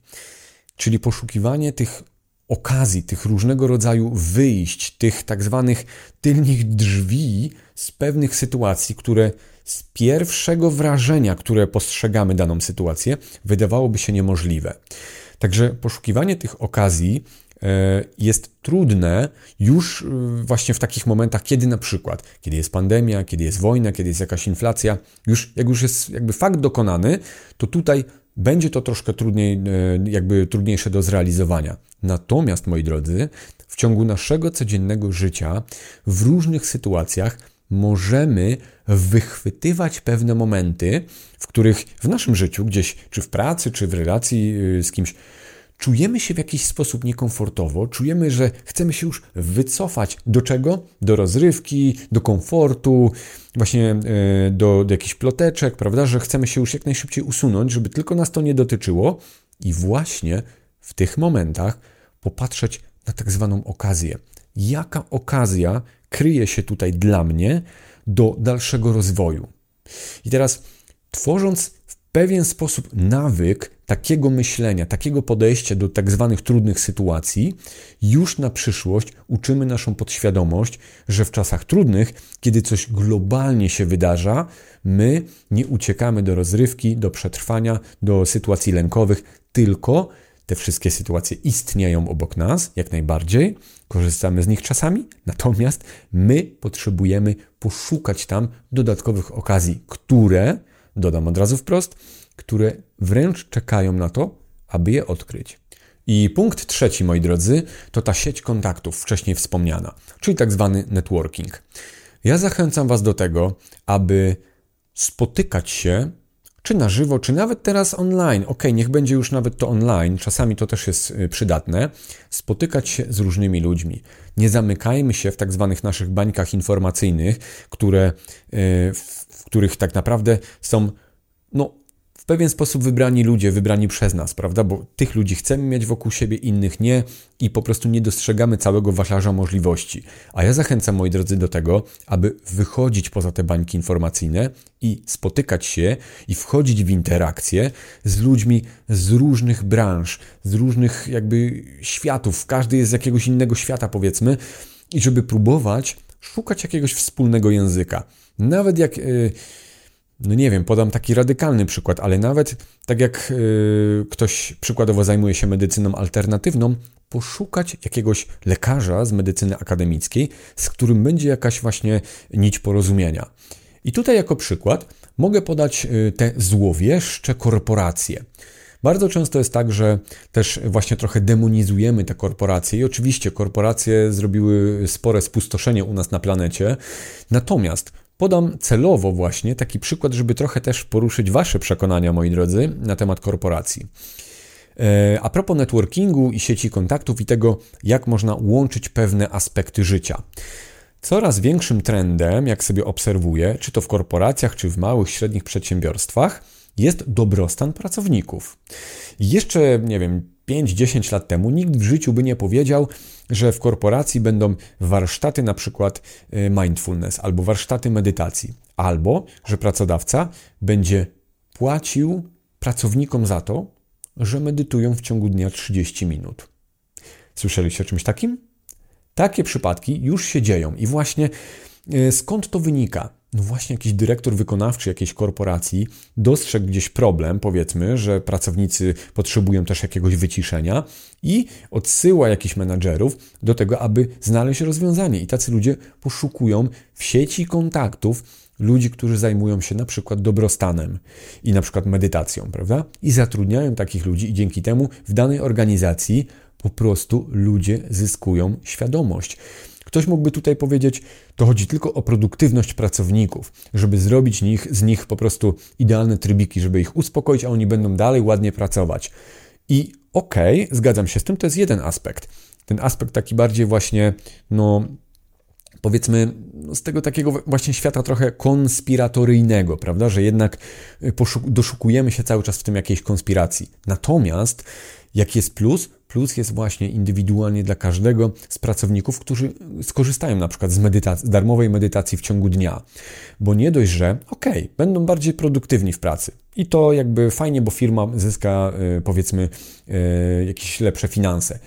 Speaker 1: Czyli poszukiwanie tych okazji, tych różnego rodzaju wyjść, tych tak zwanych tylnych drzwi z pewnych sytuacji, które z pierwszego wrażenia, które postrzegamy daną sytuację, wydawałoby się niemożliwe. Także poszukiwanie tych okazji e, jest trudne już właśnie w takich momentach, kiedy na przykład, kiedy jest pandemia, kiedy jest wojna, kiedy jest jakaś inflacja, już jak już jest jakby fakt dokonany, to tutaj będzie to troszkę trudniej, jakby trudniejsze do zrealizowania. Natomiast, moi drodzy, w ciągu naszego codziennego życia, w różnych sytuacjach, możemy wychwytywać pewne momenty, w których w naszym życiu, gdzieś czy w pracy, czy w relacji y, z kimś, czujemy się w jakiś sposób niekomfortowo, czujemy, że chcemy się już wycofać. Do czego? Do rozrywki, do komfortu, właśnie y, do, do jakichś ploteczek, prawda? Że chcemy się już jak najszybciej usunąć, żeby tylko nas to nie dotyczyło. I właśnie w tych momentach popatrzeć na tak zwaną okazję. Jaka okazja kryje się tutaj dla mnie do dalszego rozwoju. I teraz, tworząc w pewien sposób nawyk takiego myślenia, takiego podejścia do tak zwanych trudnych sytuacji, już na przyszłość uczymy naszą podświadomość, że w czasach trudnych, kiedy coś globalnie się wydarza, my nie uciekamy do rozrywki, do przetrwania, do sytuacji lękowych, tylko te wszystkie sytuacje istnieją obok nas, jak najbardziej, korzystamy z nich czasami, natomiast my potrzebujemy poszukać tam dodatkowych okazji, które, dodam od razu wprost, które wręcz czekają na to, aby je odkryć. I punkt trzeci, moi drodzy, to ta sieć kontaktów wcześniej wspomniana, czyli tak zwany networking. Ja zachęcam Was do tego, aby spotykać się czy na żywo, czy nawet teraz online. Ok, niech będzie już nawet to online, czasami to też jest y, przydatne. Spotykać się z różnymi ludźmi. Nie zamykajmy się w tak zwanych naszych bańkach informacyjnych, które, y, w których tak naprawdę są no, pewien sposób wybrani ludzie, wybrani przez nas, prawda? Bo tych ludzi chcemy mieć wokół siebie, innych nie i po prostu nie dostrzegamy całego wachlarza możliwości. A ja zachęcam, moi drodzy, do tego, aby wychodzić poza te bańki informacyjne i spotykać się i wchodzić w interakcje z ludźmi z różnych branż, z różnych jakby światów. Każdy jest z jakiegoś innego świata, powiedzmy, i żeby próbować szukać jakiegoś wspólnego języka. Nawet jak. Yy, no nie wiem, podam taki radykalny przykład, ale nawet tak jak yy, ktoś przykładowo zajmuje się medycyną alternatywną, poszukać jakiegoś lekarza z medycyny akademickiej, z którym będzie jakaś właśnie nić porozumienia. I tutaj jako przykład mogę podać yy, te złowieszcze korporacje. Bardzo często jest tak, że też właśnie trochę demonizujemy te korporacje i oczywiście korporacje zrobiły spore spustoszenie u nas na planecie. Natomiast Podam celowo właśnie taki przykład, żeby trochę też poruszyć Wasze przekonania, moi drodzy, na temat korporacji. E, a propos networkingu i sieci kontaktów i tego, jak można łączyć pewne aspekty życia. Coraz większym trendem, jak sobie obserwuję, czy to w korporacjach, czy w małych, średnich przedsiębiorstwach, jest dobrostan pracowników. Jeszcze, nie wiem, 5-10 lat temu nikt w życiu by nie powiedział, że w korporacji będą warsztaty na przykład y, mindfulness albo warsztaty medytacji, albo że pracodawca będzie płacił pracownikom za to, że medytują w ciągu dnia 30 minut. Słyszeliście o czymś takim? Takie przypadki już się dzieją i właśnie y, skąd to wynika? No właśnie jakiś dyrektor wykonawczy jakiejś korporacji dostrzegł gdzieś problem, powiedzmy, że pracownicy potrzebują też jakiegoś wyciszenia i odsyła jakichś menadżerów do tego, aby znaleźć rozwiązanie. I tacy ludzie poszukują w sieci kontaktów ludzi, którzy zajmują się na przykład dobrostanem i na przykład medytacją, prawda? I zatrudniają takich ludzi i dzięki temu w danej organizacji po prostu ludzie zyskują świadomość. Ktoś mógłby tutaj powiedzieć, to chodzi tylko o produktywność pracowników, żeby zrobić nich, z nich po prostu idealne trybiki, żeby ich uspokoić, a oni będą dalej ładnie pracować. I okej, okay, zgadzam się z tym, to jest jeden aspekt. Ten aspekt taki bardziej właśnie, no powiedzmy, no, z tego takiego właśnie świata trochę konspiratoryjnego, prawda, że jednak y, doszukujemy się cały czas w tym jakiejś konspiracji. Natomiast jaki jest plus? Plus jest właśnie indywidualnie dla każdego z pracowników, którzy skorzystają na przykład z, medytacji, z darmowej medytacji w ciągu dnia. Bo nie dość, że okej, okay, będą bardziej produktywni w pracy. I to jakby fajnie, bo firma zyska y, powiedzmy y, jakieś lepsze finanse.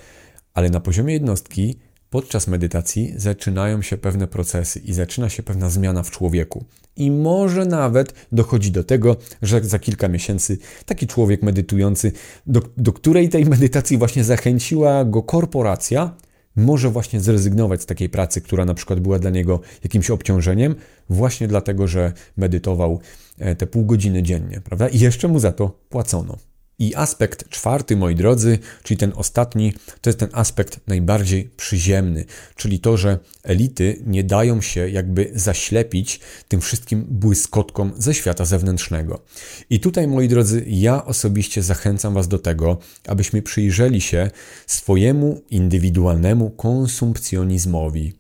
Speaker 1: Ale na poziomie jednostki podczas medytacji zaczynają się pewne procesy i zaczyna się pewna zmiana w człowieku. I może nawet dochodzi do tego, że za kilka miesięcy taki człowiek medytujący, do, do której tej medytacji właśnie zachęciła go korporacja, może właśnie zrezygnować z takiej pracy, która na przykład była dla niego jakimś obciążeniem, właśnie dlatego, że medytował e, te pół godziny dziennie, prawda? I jeszcze mu za to płacono. I aspekt czwarty, moi drodzy, czyli ten ostatni, to jest ten aspekt najbardziej przyziemny, czyli to, że elity nie dają się jakby zaślepić tym wszystkim błyskotkom ze świata zewnętrznego. I tutaj, moi drodzy, ja osobiście zachęcam Was do tego, abyśmy przyjrzeli się swojemu indywidualnemu konsumpcjonizmowi.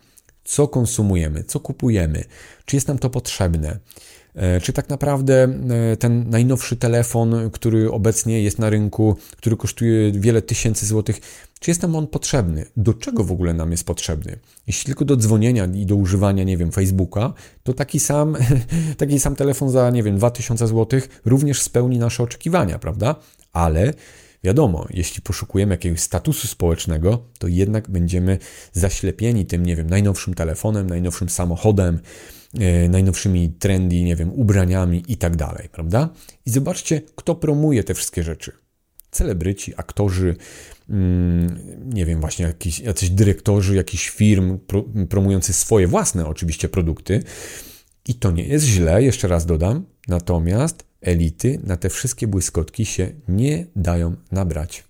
Speaker 1: Co konsumujemy, co kupujemy, czy jest nam to potrzebne, czy tak naprawdę e, ten najnowszy telefon, który obecnie jest na rynku, który kosztuje wiele tysięcy złotych, czy jest nam on potrzebny? Do czego w ogóle nam jest potrzebny? Jeśli tylko do dzwonienia i do używania, nie wiem, Facebooka, to taki sam, taki sam telefon za, nie wiem, 2000 złotych również spełni nasze oczekiwania, prawda? Ale Wiadomo, jeśli poszukujemy jakiegoś statusu społecznego, to jednak będziemy zaślepieni tym, nie wiem, najnowszym telefonem, najnowszym samochodem, E, najnowszymi trendy, nie wiem, ubraniami i tak dalej, prawda? I zobaczcie, kto promuje te wszystkie rzeczy. Celebryci, aktorzy, mm, nie wiem, właśnie jakiś, jacyś dyrektorzy jakichś firm promujący swoje własne oczywiście produkty. I to nie jest źle, jeszcze raz dodam. Natomiast elity na te wszystkie błyskotki się nie dają nabrać.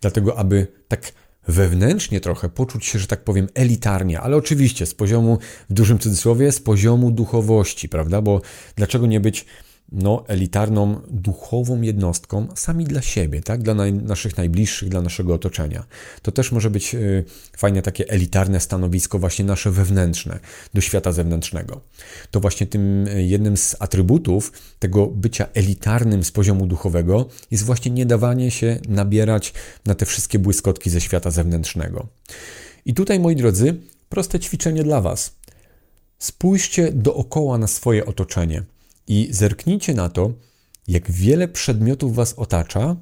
Speaker 1: Dlatego, aby tak wewnętrznie trochę poczuć się, że tak powiem, elitarnie, ale oczywiście z poziomu, w dużym cudzysłowie, z poziomu duchowości, prawda? Bo dlaczego nie być no, elitarną, duchową jednostką sami dla siebie, tak? dla naj, naszych najbliższych, dla naszego otoczenia. To też może być y, fajne takie elitarne stanowisko, właśnie nasze wewnętrzne, do świata zewnętrznego. To właśnie tym y, jednym z atrybutów tego bycia elitarnym z poziomu duchowego jest właśnie nie dawanie się nabierać na te wszystkie błyskotki ze świata zewnętrznego. I tutaj, moi drodzy, proste ćwiczenie dla Was. Spójrzcie dookoła na swoje otoczenie i zerknijcie na to, jak wiele przedmiotów Was otacza,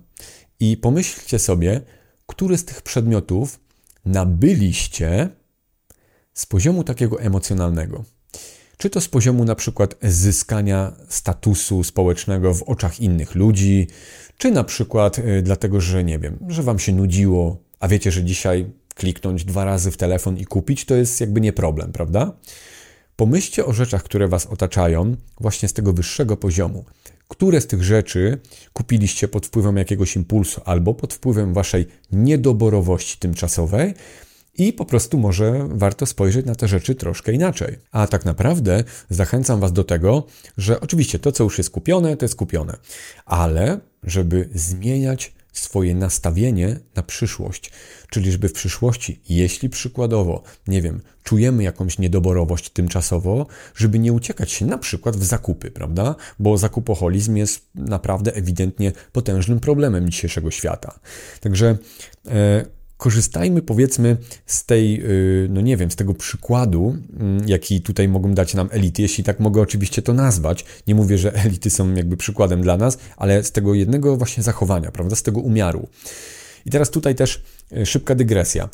Speaker 1: i pomyślcie sobie, który z tych przedmiotów nabyliście z poziomu takiego emocjonalnego. Czy to z poziomu na przykład zyskania statusu społecznego w oczach innych ludzi, czy na przykład y, dlatego, że nie wiem, że Wam się nudziło, a wiecie, że dzisiaj kliknąć dwa razy w telefon i kupić to jest jakby nie problem, prawda? Pomyślcie o rzeczach, które Was otaczają, właśnie z tego wyższego poziomu. Które z tych rzeczy kupiliście pod wpływem jakiegoś impulsu albo pod wpływem Waszej niedoborowości tymczasowej, i po prostu może warto spojrzeć na te rzeczy troszkę inaczej. A tak naprawdę zachęcam Was do tego, że oczywiście to, co już jest kupione, to jest kupione, ale żeby zmieniać swoje nastawienie na przyszłość. Czyli, żeby w przyszłości, jeśli przykładowo, nie wiem, czujemy jakąś niedoborowość tymczasowo, żeby nie uciekać się na przykład w zakupy, prawda? Bo zakupoholizm jest naprawdę ewidentnie potężnym problemem dzisiejszego świata. Także e, korzystajmy powiedzmy z tej, y, no nie wiem, z tego przykładu, mm, jaki tutaj mogą dać nam elity, jeśli tak mogę oczywiście to nazwać. Nie mówię, że elity są jakby przykładem dla nas, ale z tego jednego właśnie zachowania, prawda, z tego umiaru. I teraz tutaj też y, szybka dygresja.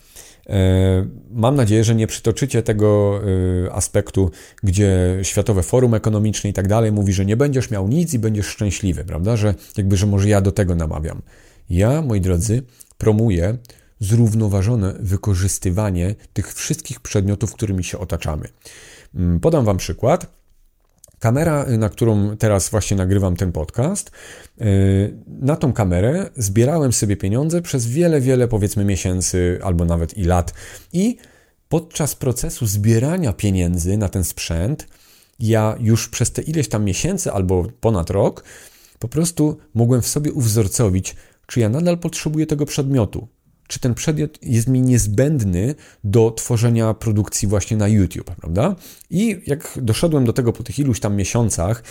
Speaker 1: E, mam nadzieję, że nie przytoczycie tego y, aspektu, gdzie Światowe Forum Ekonomiczne i tak dalej mówi, że nie będziesz miał nic i będziesz szczęśliwy, prawda? Że jakby, że może ja do tego namawiam. Ja, moi drodzy, promuję zrównoważone wykorzystywanie tych wszystkich przedmiotów, którymi się otaczamy. Mm, podam Wam przykład. Kamera, na którą teraz właśnie nagrywam ten podcast, y, na tą kamerę zbierałem sobie pieniądze przez wiele, wiele powiedzmy miesięcy albo nawet i lat. I podczas procesu zbierania pieniędzy na ten sprzęt, ja już przez te ileś tam miesięcy albo ponad rok po prostu mogłem w sobie uwzorcowić, czy ja nadal potrzebuję tego przedmiotu, czy ten przedmiot jest mi niezbędny do tworzenia produkcji właśnie na YouTube, prawda? I jak doszedłem do tego po tych iluś tam miesiącach,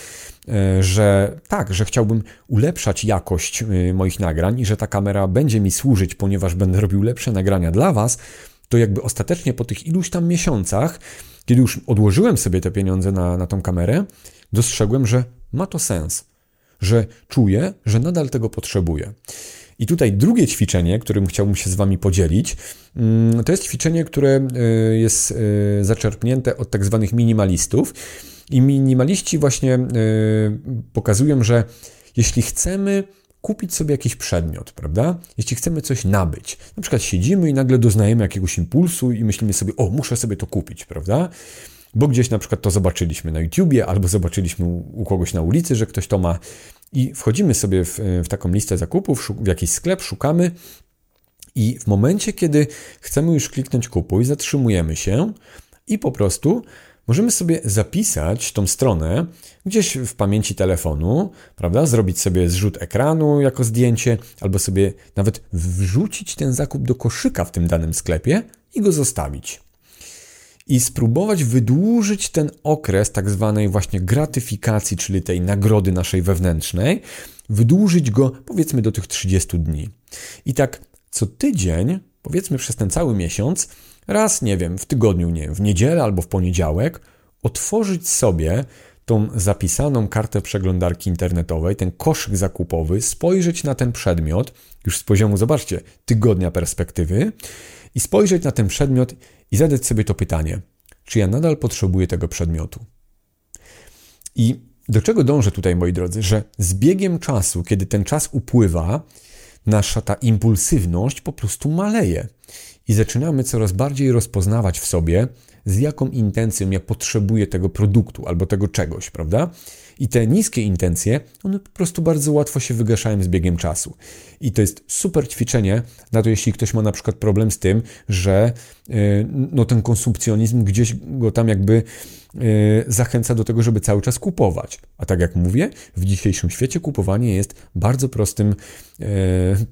Speaker 1: e, że tak, że chciałbym ulepszać jakość e, moich nagrań i że ta kamera będzie mi służyć, ponieważ będę robił lepsze nagrania dla Was, to jakby ostatecznie po tych iluś tam miesiącach, kiedy już odłożyłem sobie te pieniądze na, na tą kamerę, dostrzegłem, że ma to sens, że czuję, że nadal tego potrzebuję. I tutaj drugie ćwiczenie, którym chciałbym się z Wami podzielić, mm, to jest ćwiczenie, które y, jest y, zaczerpnięte od tak zwanych minimalistów. I minimaliści właśnie pokazują, że jeśli chcemy kupić sobie jakiś przedmiot, prawda? Jeśli chcemy coś nabyć, na przykład siedzimy i nagle doznajemy jakiegoś impulsu i myślimy sobie, o, muszę sobie to kupić, prawda? Bo gdzieś na przykład to zobaczyliśmy na YouTubie albo zobaczyliśmy u kogoś na ulicy, że ktoś to ma i wchodzimy sobie w, w taką listę zakupów, w jakiś sklep, szukamy i w momencie, kiedy chcemy już kliknąć kupuj, zatrzymujemy się i po prostu możemy sobie zapisać tą stronę gdzieś w pamięci telefonu, prawda? Zrobić sobie zrzut ekranu jako zdjęcie, albo sobie nawet wrzucić ten zakup do koszyka w tym danym sklepie i go zostawić. I spróbować wydłużyć ten okres tak zwanej właśnie gratyfikacji, czyli tej nagrody naszej wewnętrznej, wydłużyć go powiedzmy do tych 30 dni. I tak co tydzień, powiedzmy przez ten cały miesiąc, raz, nie wiem, w tygodniu, nie wiem, w niedzielę albo w poniedziałek, otworzyć sobie tą zapisaną kartę przeglądarki internetowej, ten koszyk zakupowy, spojrzeć na ten przedmiot, już z poziomu, zobaczcie, tygodnia perspektywy, i spojrzeć na ten przedmiot i zadać sobie to pytanie: czy ja nadal potrzebuję tego przedmiotu? I do czego dążę tutaj, moi drodzy? Że z biegiem czasu, kiedy ten czas upływa, nasza ta impulsywność po prostu maleje i zaczynamy coraz bardziej rozpoznawać w sobie, z jaką intencją ja potrzebuję tego produktu albo tego czegoś, prawda? I te niskie intencje, one po prostu bardzo łatwo się wygaszają z biegiem czasu. I to jest super ćwiczenie na to, jeśli ktoś ma na przykład problem z tym, że e, no, ten konsumpcjonizm gdzieś go tam jakby e, zachęca do tego, żeby cały czas kupować. A tak jak mówię, w dzisiejszym świecie kupowanie jest bardzo prostym e,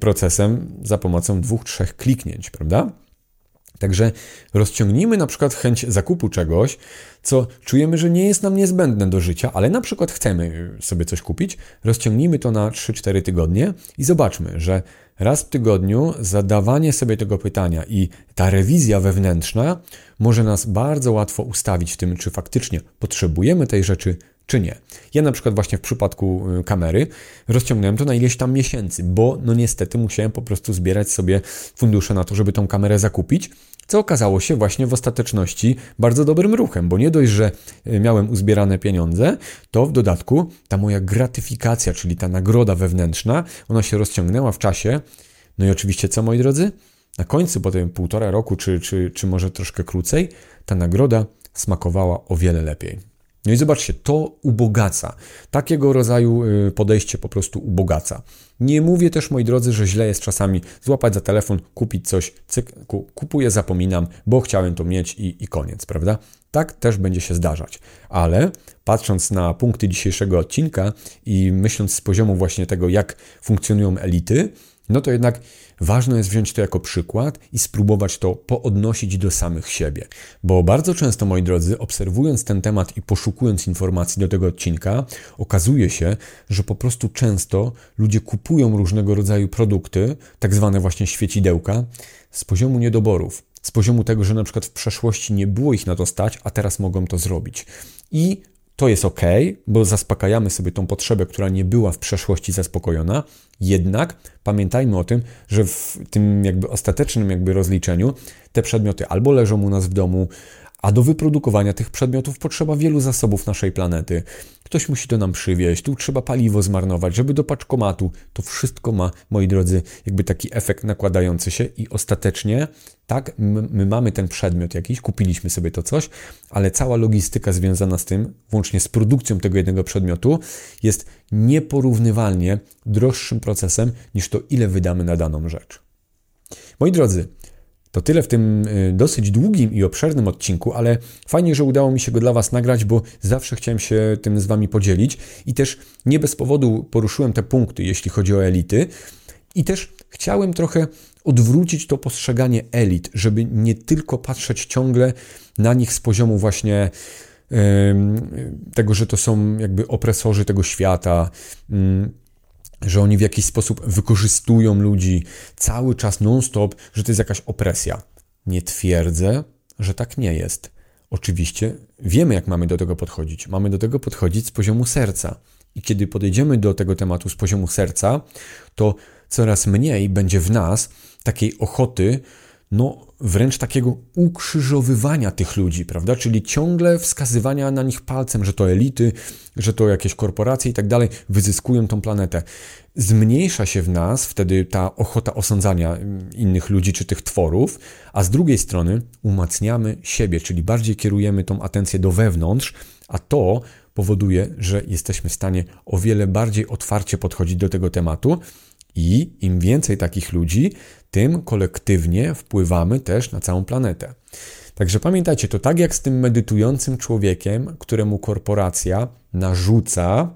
Speaker 1: procesem za pomocą dwóch, trzech kliknięć, prawda? Także rozciągnijmy na przykład chęć zakupu czegoś, co czujemy, że nie jest nam niezbędne do życia, ale na przykład chcemy sobie coś kupić, rozciągnijmy to na 3-4 tygodnie i zobaczmy, że raz w tygodniu zadawanie sobie tego pytania i ta rewizja wewnętrzna może nas bardzo łatwo ustawić w tym, czy faktycznie potrzebujemy tej rzeczy, czy nie. Ja na przykład właśnie w przypadku y, kamery rozciągnąłem to na ileś tam miesięcy, bo no niestety musiałem po prostu zbierać sobie fundusze na to, żeby tą kamerę zakupić, co okazało się właśnie w ostateczności bardzo dobrym ruchem, bo nie dość, że y, miałem uzbierane pieniądze, to w dodatku ta moja gratyfikacja, czyli ta nagroda wewnętrzna, ona się rozciągnęła w czasie. No i oczywiście co, moi drodzy? Na końcu, po tym półtora roku, czy, czy, czy może troszkę krócej, ta nagroda smakowała o wiele lepiej. No i zobaczcie, to ubogaca. Takiego rodzaju y, podejście po prostu ubogaca. Nie mówię też, moi drodzy, że źle jest czasami złapać za telefon, kupić coś, cyk, kupuję, zapominam, bo chciałem to mieć i, i koniec, prawda? Tak też będzie się zdarzać. Ale patrząc na punkty dzisiejszego odcinka i myśląc z poziomu właśnie tego, jak funkcjonują elity, no to jednak ważne jest wziąć to jako przykład i spróbować to poodnosić do samych siebie. Bo bardzo często, moi drodzy, obserwując ten temat i poszukując informacji do tego odcinka, okazuje się, że po prostu często ludzie kupują różnego rodzaju produkty, tak zwane właśnie świecidełka, z poziomu niedoborów. Z poziomu tego, że na przykład w przeszłości nie było ich na to stać, a teraz mogą to zrobić. I to jest ok, bo zaspokajamy sobie tą potrzebę, która nie była w przeszłości zaspokojona. Jednak pamiętajmy o tym, że w tym jakby ostatecznym jakby rozliczeniu te przedmioty albo leżą u nas w domu, a do wyprodukowania tych przedmiotów potrzeba wielu zasobów naszej planety. Ktoś musi to nam przywieźć, tu trzeba paliwo zmarnować, żeby do paczkomatu. To wszystko ma, moi drodzy, jakby taki efekt nakładający się i ostatecznie, tak, my, my mamy ten przedmiot jakiś, kupiliśmy sobie to coś, ale cała logistyka związana z tym, włącznie z produkcją tego jednego przedmiotu, jest nieporównywalnie droższym procesem niż to, ile wydamy na daną rzecz. Moi drodzy, to tyle w tym y, dosyć długim i obszernym odcinku, ale fajnie, że udało mi się go dla Was nagrać, bo zawsze chciałem się tym z Wami podzielić i też nie bez powodu poruszyłem te punkty, jeśli chodzi o elity. I też chciałem trochę odwrócić to postrzeganie elit, żeby nie tylko patrzeć ciągle na nich z poziomu właśnie tego, że to są jakby opresorzy tego świata, że oni w jakiś sposób wykorzystują ludzi cały czas non-stop, że to jest jakaś opresja. Nie twierdzę, że tak nie jest. Oczywiście wiemy, jak mamy do tego podchodzić. Mamy do tego podchodzić z poziomu serca. I kiedy podejdziemy do tego tematu z poziomu serca, to coraz mniej będzie w nas takiej ochoty, no wręcz takiego ukrzyżowywania tych ludzi, prawda? Czyli ciągle wskazywania na nich palcem, że to elity, że to jakieś korporacje i tak dalej wyzyskują tą planetę. Zmniejsza się w nas wtedy ta ochota osądzania mm, innych ludzi czy tych tworów, a z drugiej strony umacniamy siebie, czyli bardziej kierujemy tą atencję do wewnątrz, a to powoduje, że jesteśmy w stanie o wiele bardziej otwarcie podchodzić do tego tematu i im więcej takich ludzi, tym kolektywnie wpływamy też na całą planetę. Także pamiętajcie, to tak jak z tym medytującym człowiekiem, któremu korporacja narzuca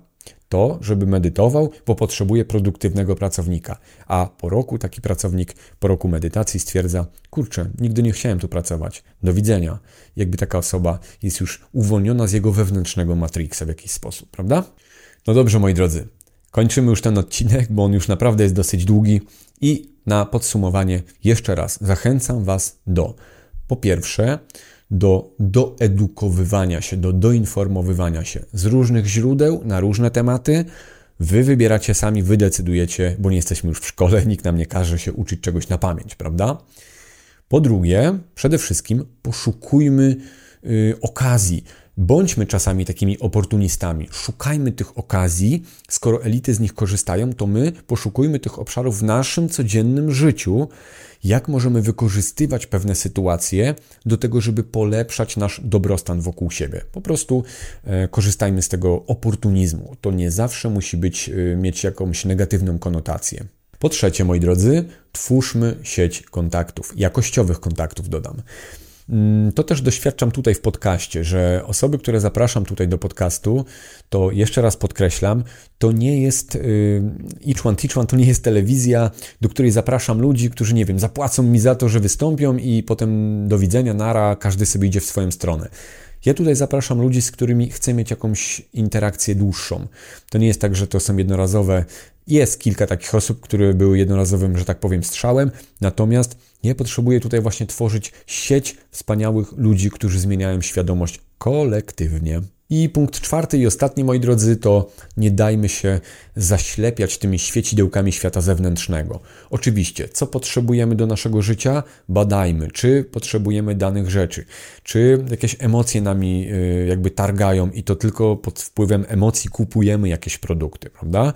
Speaker 1: to, żeby medytował, bo potrzebuje produktywnego pracownika. A po roku taki pracownik, po roku medytacji stwierdza: Kurczę, nigdy nie chciałem tu pracować. Do widzenia. Jakby taka osoba jest już uwolniona z jego wewnętrznego matrixa w jakiś sposób, prawda? No dobrze, moi drodzy. Kończymy już ten odcinek, bo on już naprawdę jest dosyć długi. I na podsumowanie jeszcze raz zachęcam Was do, po pierwsze, do doedukowywania się, do doinformowywania się z różnych źródeł na różne tematy. Wy wybieracie sami, wy decydujecie, bo nie jesteśmy już w szkole, nikt nam nie każe się uczyć czegoś na pamięć, prawda? Po drugie, przede wszystkim poszukujmy yy, okazji. Bądźmy czasami takimi oportunistami, szukajmy tych okazji. Skoro elity z nich korzystają, to my poszukujmy tych obszarów w naszym codziennym życiu, jak możemy wykorzystywać pewne sytuacje do tego, żeby polepszać nasz dobrostan wokół siebie. Po prostu e, korzystajmy z tego oportunizmu. To nie zawsze musi być, e, mieć jakąś negatywną konotację. Po trzecie, moi drodzy, twórzmy sieć kontaktów, jakościowych kontaktów dodam. Mm, to też doświadczam tutaj w podcaście, że osoby, które zapraszam tutaj do podcastu, to jeszcze raz podkreślam, to nie jest y, Each One Teach One, to nie jest telewizja, do której zapraszam ludzi, którzy, nie wiem, zapłacą mi za to, że wystąpią i potem do widzenia, nara, każdy sobie idzie w swoją stronę. Ja tutaj zapraszam ludzi, z którymi chcę mieć jakąś interakcję dłuższą. To nie jest tak, że to są jednorazowe. Jest kilka takich osób, które były jednorazowym, że tak powiem, strzałem, natomiast ja potrzebuję tutaj właśnie tworzyć sieć wspaniałych ludzi, którzy zmieniają świadomość kolektywnie. I punkt czwarty i ostatni, moi drodzy, to nie dajmy się zaślepiać tymi świecidełkami świata zewnętrznego. Oczywiście, co potrzebujemy do naszego życia, badajmy, czy potrzebujemy danych rzeczy, czy jakieś emocje nami y, jakby targają i to tylko pod wpływem emocji kupujemy jakieś produkty, prawda?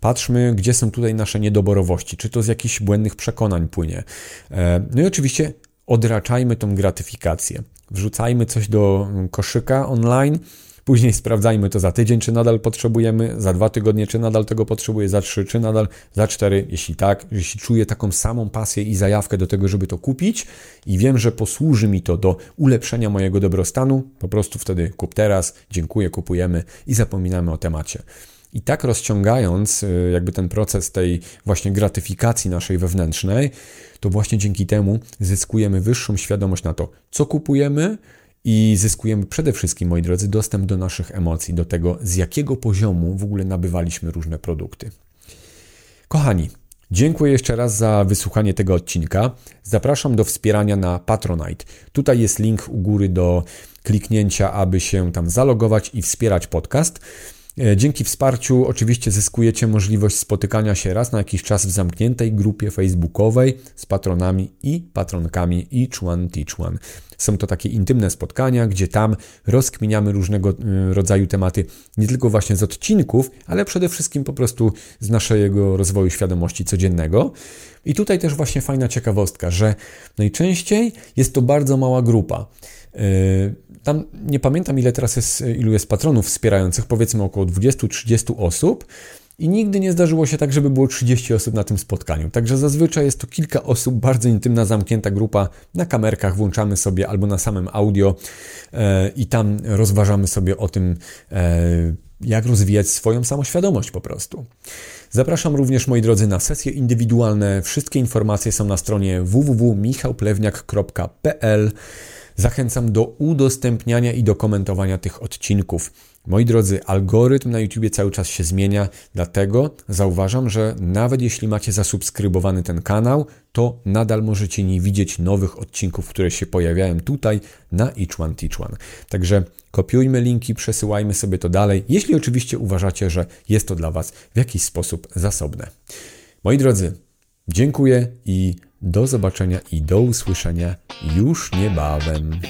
Speaker 1: Patrzmy, gdzie są tutaj nasze niedoborowości, czy to z jakichś błędnych przekonań płynie. E, no i oczywiście odraczajmy tą gratyfikację. Wrzucajmy coś do koszyka online, Później sprawdzajmy to za tydzień, czy nadal potrzebujemy, za dwa tygodnie, czy nadal tego potrzebuję, za trzy, czy nadal za cztery. Jeśli tak, jeśli czuję taką samą pasję i zajawkę do tego, żeby to kupić i wiem, że posłuży mi to do ulepszenia mojego dobrostanu, po prostu wtedy kup teraz, dziękuję, kupujemy i zapominamy o temacie. I tak rozciągając y, jakby ten proces tej właśnie gratyfikacji naszej wewnętrznej, to właśnie dzięki temu zyskujemy wyższą świadomość na to, co kupujemy i zyskujemy przede wszystkim, moi drodzy, dostęp do naszych emocji, do tego, z jakiego poziomu w ogóle nabywaliśmy różne produkty. Kochani, Dziękuję jeszcze raz za wysłuchanie tego odcinka. Zapraszam do wspierania na Patronite. Tutaj jest link u góry do kliknięcia, aby się tam zalogować i wspierać podcast. E, dzięki wsparciu oczywiście zyskujecie możliwość spotykania się raz na jakiś czas w zamkniętej grupie facebookowej z patronami i patronkami Each One Teach One. Są to takie intymne spotkania, gdzie tam rozkminiamy różnego e, rodzaju tematy, nie tylko właśnie z odcinków, ale przede wszystkim po prostu z naszego rozwoju świadomości codziennego. I tutaj też właśnie fajna ciekawostka, że najczęściej jest to bardzo mała grupa. E, tam nie pamiętam ile teraz jest, ilu jest patronów wspierających, powiedzmy około 20-30 osób. I nigdy nie zdarzyło się tak, żeby było 30 osób na tym spotkaniu. Także zazwyczaj jest to kilka osób, bardzo intymna, zamknięta grupa. Na kamerkach włączamy sobie albo na samym audio e, i tam rozważamy sobie o tym, e, jak rozwijać swoją samoświadomość po prostu. Zapraszam również, moi drodzy, na sesje indywidualne. Wszystkie informacje są na stronie www.michałplewniak.pl. Zachęcam do udostępniania i do komentowania tych odcinków. Moi drodzy, algorytm na YouTube cały czas się zmienia, dlatego zauważam, że nawet jeśli macie zasubskrybowany ten kanał, to nadal możecie nie widzieć nowych odcinków, które się pojawiają tutaj na Each One Teach One. Także kopiujmy linki, przesyłajmy sobie to dalej, jeśli oczywiście uważacie, że jest to dla Was w jakiś sposób zasobne. Moi drodzy, dziękuję i do zobaczenia i do usłyszenia już niebawem.